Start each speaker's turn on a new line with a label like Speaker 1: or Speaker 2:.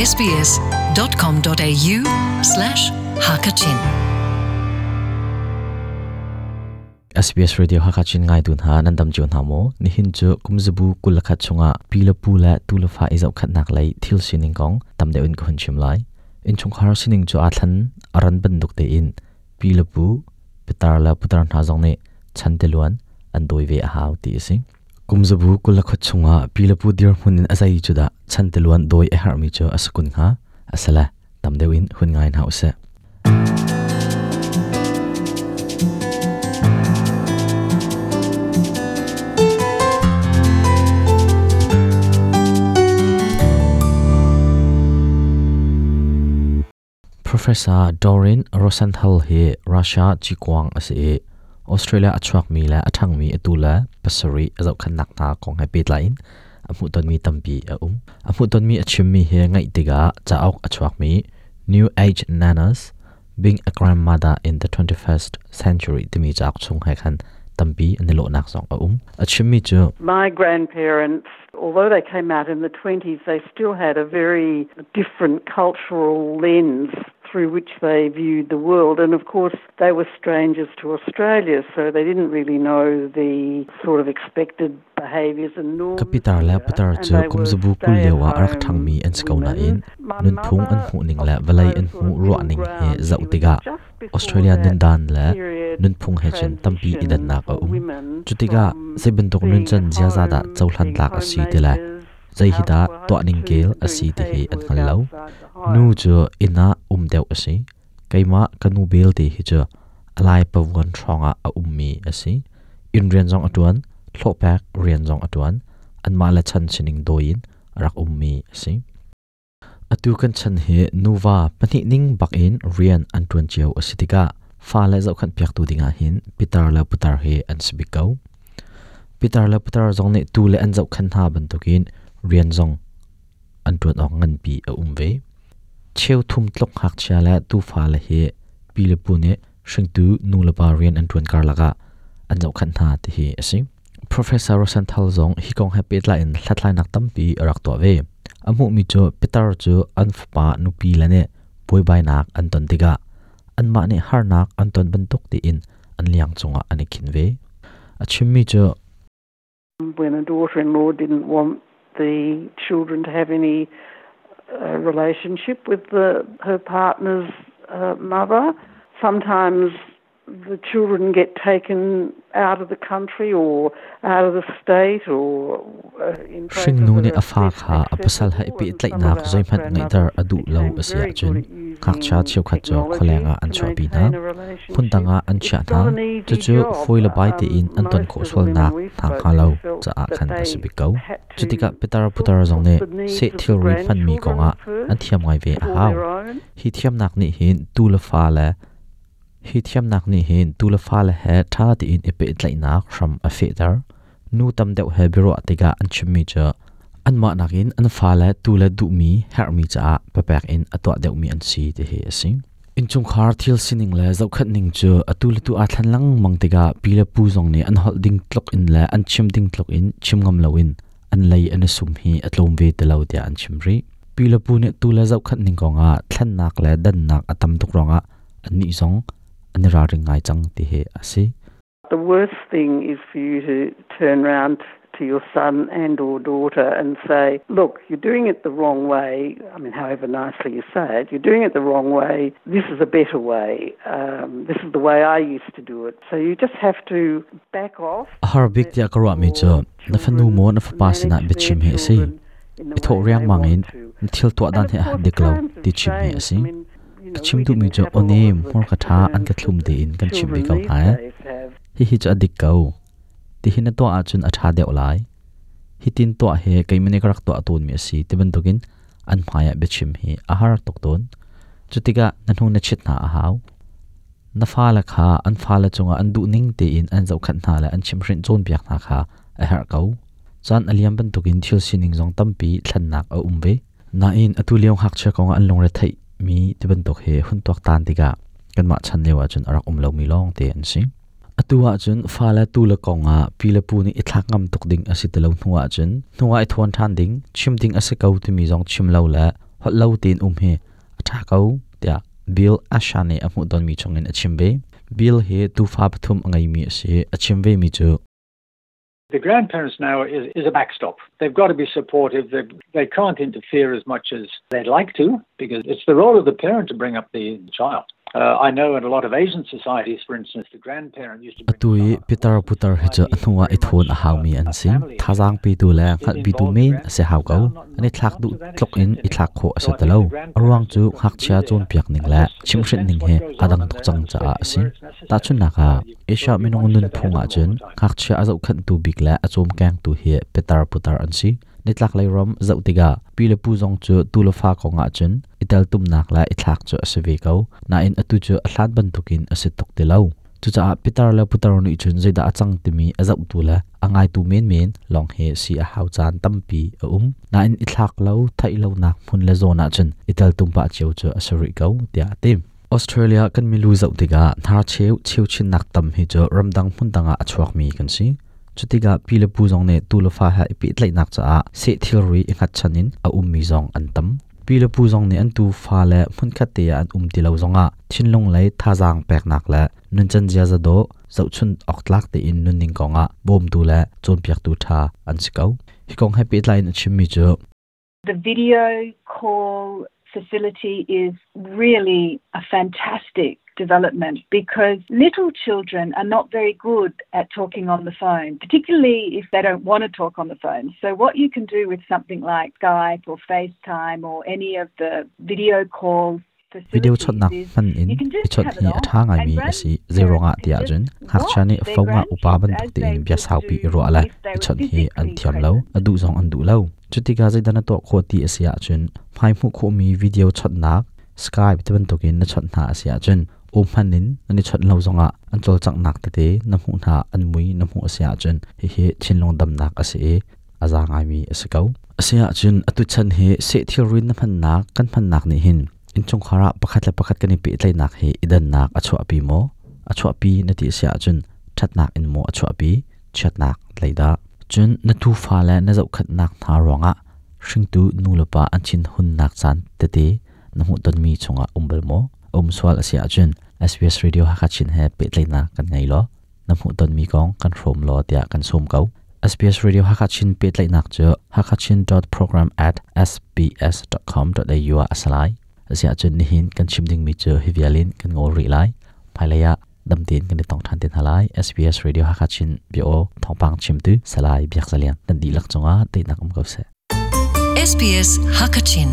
Speaker 1: sbs.com.au slash hakachin.
Speaker 2: SBS Radio Hakachin ngai tun ha nandam dam chun ha ni hin chu kumzubu kulakha chunga pila pula tulafa izau khat nak lai, thil sining kong, tam de un ko chim lai. In chung khar sining chu athan aran ban duk te in. Pila pu pitar la putar na jong ne chan te luan, an doi ve hau ti si kumzubu kulakha chunga pilapu dir hunin azai chuda da doi e har mi chu asakun ha asala tamdewin hun ngain hause Professor Dorin Rosenthal he Russia chikwang ase Australia achwak mi la athang mi atula pasari azau khan nak na kong hai pet lain amu ton mi tampi a um amu ton mi achim mi new age nanas being a grandmother in the 21st century timi chak chung hai khan tampi ani lo nak song
Speaker 3: My grandparents, although they came out in the 20s, they still had a very different cultural lens through which they viewed the world. And of course, they were strangers to Australia, so they didn't really know the sort of expected behaviours and norms.
Speaker 2: kapitar la
Speaker 3: and
Speaker 2: chu kumzubu kul lewa arak
Speaker 3: stay-at-home
Speaker 2: thang mi an skauna in nun phung an hu ning la valai an hu
Speaker 3: middle
Speaker 2: ning he
Speaker 3: ground.
Speaker 2: zau
Speaker 3: She was
Speaker 2: tiga
Speaker 3: just before
Speaker 2: Australia nun dan la nun phung he chen tampi idan nak a
Speaker 3: for
Speaker 2: um chutiga
Speaker 3: from
Speaker 2: se bentok nun chan zia za da
Speaker 3: being
Speaker 2: lak a si te la
Speaker 3: homemakers,
Speaker 2: zai hi da to
Speaker 3: housewives,
Speaker 2: ning
Speaker 3: to
Speaker 2: kel a
Speaker 3: doing
Speaker 2: si te hi
Speaker 3: paid
Speaker 2: an
Speaker 3: work
Speaker 2: hal lo
Speaker 3: outside the home.
Speaker 2: nu chu ina um deuh a si kaima kanu bel te hi chu alai pawon thonga a ummi a si in rian jong atuan thlo pak rian jong atuan an ma la chan chining doin rak ummi a si atu kan chan he nuwa pani ning bak in rian an tuan chiao asitika fa la zau khan piak tu dinga hin pitar la putar he an sibikau pitar la putar zong ne tu le an zau khan ha ban tokin เรียนจงอันตรวจออกเงินปีเอาอุ้มไว้เชี่ยวทุ่มตลกหักชาและตูฟ้าละเฮปีละปุ่นเนี่ยซึ่งตูนูละบาเรียนอันตรวนการละกะอันเจ้าขันหาที่เฮสิ professor rosenthal zong hi kong happy la in thlatlai nak tampi rak to ve amu mi cho peter cho an fpa nu pi la ne poi bai nak an ton tiga an ma ne har nak an ton ban tok ti in an liang chunga ani khin ve achim mi cho
Speaker 3: when the ocean road didn't want the children to have any uh, relationship with the, her partner's uh, mother. Sometimes the children get taken out of the country or out of the state or uh, in
Speaker 2: Shring nu ne
Speaker 3: are
Speaker 2: a fa
Speaker 3: less
Speaker 2: kha a pasal ha ipi itlai nak zoi phat ngai dar adu lo asia chun
Speaker 3: good
Speaker 2: cha
Speaker 3: using
Speaker 2: chiu khat cho kholenga an
Speaker 3: technology
Speaker 2: chwa
Speaker 3: to
Speaker 2: pi na
Speaker 3: maintain a relationship.
Speaker 2: hun an cha
Speaker 3: not
Speaker 2: na chu chu
Speaker 3: job.
Speaker 2: bai te in
Speaker 3: ăn
Speaker 2: an ton
Speaker 3: most
Speaker 2: kho swal
Speaker 3: women
Speaker 2: thang
Speaker 3: spoke
Speaker 2: kha lo
Speaker 3: to felt
Speaker 2: cha a
Speaker 3: that
Speaker 2: khan
Speaker 3: they
Speaker 2: asibi ko
Speaker 3: had to
Speaker 2: chutika pitar putar zong ne
Speaker 3: fulfill the
Speaker 2: se thil ri fan mi ko nga
Speaker 3: grandchildren
Speaker 2: an thiam ngai ve a haw hi thiam nak ni hin tu la fa la hi thiam nak ni hin tu la fa la he tha ti in ipi itlai nak from a feather nu tam deuh he biro atiga an chimmi cha an ma nakin an fa la tu la du mi her mi cha pa pek in atwa deu mi an si te he asing in chung khar thil sining la zau khat ning chu atul tu a thlan lang mang tiga pila pu zong ne an hol ding tlok in la an chim ding tlok in chim ngam lawin an lei an sum hi atlom ve te lo dia an chim ri pila pu ne tu la zau khat ning ko nga thlan nak la dan nak atam tuk ronga an ni zong an ra ring ngai chang ti he asi
Speaker 3: The worst thing is for you to turn round to your son and or daughter and say, look, you're doing it the wrong way. I mean, however nicely you say it, you're doing it the wrong way. This is a better way. Um, this is the way I used to do it. So you just have to back off.
Speaker 2: har big dia karwa mi cho na fanu mo na fa pasina
Speaker 3: manage
Speaker 2: be
Speaker 3: their
Speaker 2: chim he si
Speaker 3: children the
Speaker 2: i tho riang mangin
Speaker 3: want to.
Speaker 2: na thil to dan he
Speaker 3: of
Speaker 2: a
Speaker 3: course,
Speaker 2: diklo ti chim he
Speaker 3: changed.
Speaker 2: asi
Speaker 3: I mean, you know,
Speaker 2: chim
Speaker 3: we
Speaker 2: tu mi
Speaker 3: didn't
Speaker 2: cho
Speaker 3: have a lot
Speaker 2: onem mor ka tha an ka thlum de in kan chim bi kau ha hi hi cha dik kau ti hin to a chun a tha deuh lai hi tin to he kai mani karak to atun mi si ti ban tokin an phaya be chim hi a har tok ton chutika nanhung na chit na a haw na fa la kha an fa la chunga an du ning te in an zau khat na la an chim rin chon biak na kha a har kau chan aliam ban tokin thil sining zong tampi thlan nak a umve na in atu leong hak che konga an long re thai mi ti ban tok he hun tok tan tiga kan ma chan lewa chun arak um lo mi long te an sing atua chun fala tula konga pila pu ni ithak ngam tuk ding asitalo nuwa chun nuwa i thon than ding chim ding ase kau ti mi jong chim lo la hot lo tin um he atha kau tia bill ashane amu don mi chongin achimbe bill he tu fa pathum angai mi ase achimbe mi chu
Speaker 4: The grandparents now is, is a backstop. They've got to be supportive. They, they can't interfere as much as they'd like to because it's the role of the parent to bring up the child. Uh, I know in a lot of Asian societies, for instance, the grandparent used to bring
Speaker 2: atui peter putar he cha anuwa i thon a haw mi an sim thazang pi tu la khat bi tu main se haw kau ani thak du tlok in i thak kho ase talo arwang chu hak chia chon piak ning la chim hret ning he adang tok chang cha a si ta chun na ka asia minong nun phunga chen hak chia azau khan tu bik la achom kang tu he peter putar an si ni tlak lai rom zau tiga. Pile pu zong chu tu fa ko nga chen itel tum nak la i thak chu ase ko na in atu chu athlan ban tukin asitok tok te chu cha pitar la putar ni chun zeda da achang timi azau tu la angai tu men men, long he si a hau chan tampi a um. Na in i thak lau thai lo nak phun la zona chen itel tum pa cheu chu asari ko tia tim. Australia kan milu zau tiga. Thar cheu cheu chin nak tam hi cho ramdang phun tanga achuak mi kan si chutiga pile pu zong ne tu fa ha pi tlai nak cha se thil ri ingat chanin a ummi zong an pile pu zong ne an tu fa le mun khat te an um ti lo zonga thinlong lai tha jang pek nak la nun chan jia za do, zau chun ok tlak te in nun ning konga bom tu la chon piak tu tha an sikau hi kong happy line chimmi chu.
Speaker 5: The video call facility is really a fantastic development because little children are not very good at talking on the phone, particularly if they don't want to talk on the phone. So, what you can do with something like Skype or FaceTime or any of the video calls
Speaker 2: video chot nak man in i chot hi atha ngai mi asi zero nga tia jun. hak chani fo nga upa ban thuk te in bia sau pi ro ala i chot hi an thiam lo adu zong an du lo. Chuti ga zai dana to kho ti asia chun phai mu kho mi video chot nak skype te ban tokin na chot na asia chun um hanin ani chot lo zonga, an chol chak nak te te na mu na an mui na mu asia chun hi hi chinlong dam nak ase aza ngai mi asikau asia chun atu chan he, se thil rin na phan nak, kan phan nak ni hin. In chung khara, pakhat la pakhat kani pe tlai nak he, idan nak achwa pi mo. Achwa pi na ti sia chun that nak in mo achwa pi, chat nak leida chun na tu fa la na zau khat nak tha ronga hring tu, nu la pa, an chin hun nak chan te te na mu ton mi chunga umbel mo um swal asia ah chen SBS radio ha kha chin he, pe tlai kan ngai lo na mu ton mi kong, kan from lo tia kan som kau. SBS Radio Hakachin pe tlai nak cho hakachin.program@sbs.com.au asalai asia ah chen ni hin kan chimding mi chu hivialin kan ngol ri lai. Phailaya dam tin kan tong than tin halai SBS radio hakachin bio thongpang chimtu salai biak salian tan di lak chunga te nak um kau se.
Speaker 1: SBS Hakachin